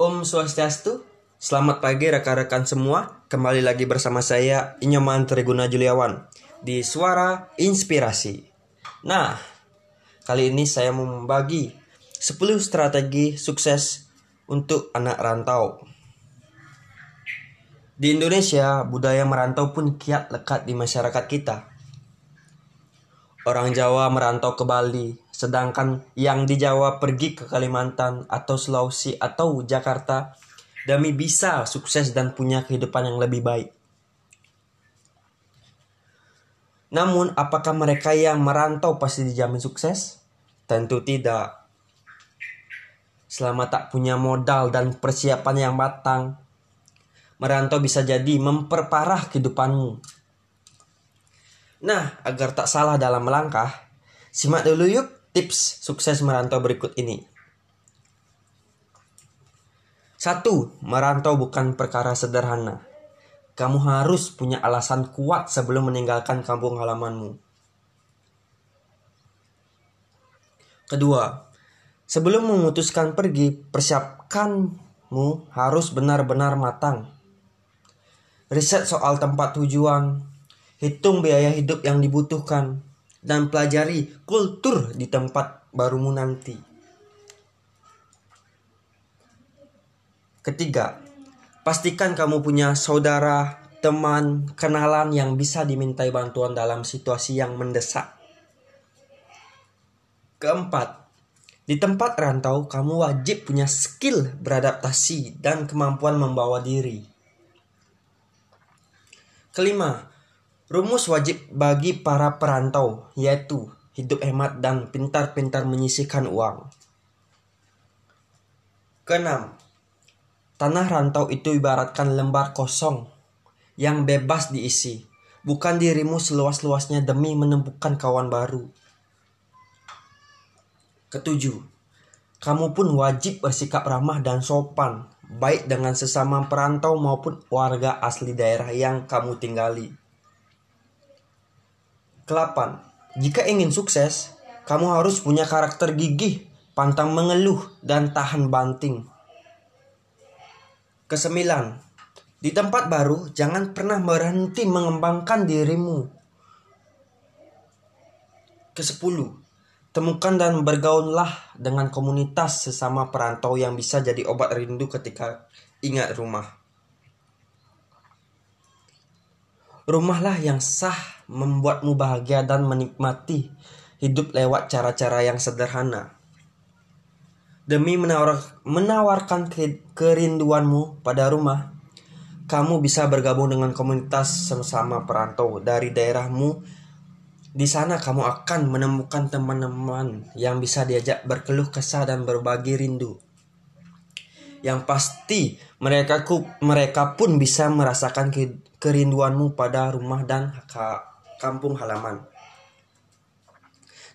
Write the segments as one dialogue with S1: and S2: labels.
S1: Om Swastiastu, selamat pagi rekan-rekan semua. Kembali lagi bersama saya Inyoman Triguna Juliawan di Suara Inspirasi. Nah, kali ini saya mau membagi 10 strategi sukses untuk anak rantau. Di Indonesia, budaya merantau pun kiat lekat di masyarakat kita. Orang Jawa merantau ke Bali, sedangkan yang di Jawa pergi ke Kalimantan atau Sulawesi atau Jakarta demi bisa sukses dan punya kehidupan yang lebih baik. Namun, apakah mereka yang merantau pasti dijamin sukses? Tentu tidak. Selama tak punya modal dan persiapan yang matang, merantau bisa jadi memperparah kehidupanmu Nah, agar tak salah dalam melangkah, simak dulu yuk tips sukses merantau berikut ini. Satu, merantau bukan perkara sederhana. Kamu harus punya alasan kuat sebelum meninggalkan kampung halamanmu. Kedua, sebelum memutuskan pergi, persiapkanmu harus benar-benar matang. Riset soal tempat tujuan, hitung biaya hidup yang dibutuhkan, dan pelajari kultur di tempat barumu nanti. Ketiga, pastikan kamu punya saudara, teman, kenalan yang bisa dimintai bantuan dalam situasi yang mendesak. Keempat, di tempat rantau kamu wajib punya skill beradaptasi dan kemampuan membawa diri. Kelima, Rumus wajib bagi para perantau yaitu hidup hemat dan pintar-pintar menyisihkan uang. Keenam, tanah rantau itu ibaratkan lembar kosong yang bebas diisi, bukan dirimu seluas-luasnya demi menemukan kawan baru. Ketujuh, kamu pun wajib bersikap ramah dan sopan, baik dengan sesama perantau maupun warga asli daerah yang kamu tinggali. Kelapan, jika ingin sukses, kamu harus punya karakter gigih, pantang mengeluh, dan tahan banting. Kesembilan, di tempat baru jangan pernah berhenti mengembangkan dirimu. Kesepuluh, temukan dan bergaullah dengan komunitas sesama perantau yang bisa jadi obat rindu ketika ingat rumah. Rumahlah yang sah membuatmu bahagia dan menikmati hidup lewat cara-cara yang sederhana. Demi menawar, menawarkan kerinduanmu pada rumah, kamu bisa bergabung dengan komunitas sesama perantau dari daerahmu. Di sana kamu akan menemukan teman-teman yang bisa diajak berkeluh kesah dan berbagi rindu yang pasti mereka ku, mereka pun bisa merasakan ke, kerinduanmu pada rumah dan kampung halaman.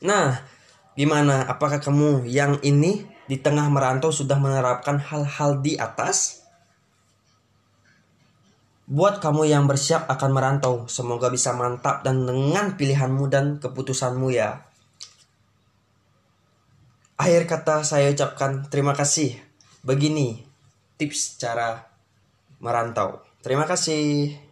S1: Nah, gimana? Apakah kamu yang ini di tengah merantau sudah menerapkan hal-hal di atas? Buat kamu yang bersiap akan merantau, semoga bisa mantap dan dengan pilihanmu dan keputusanmu ya. Akhir kata saya ucapkan terima kasih begini tips cara merantau. Terima kasih.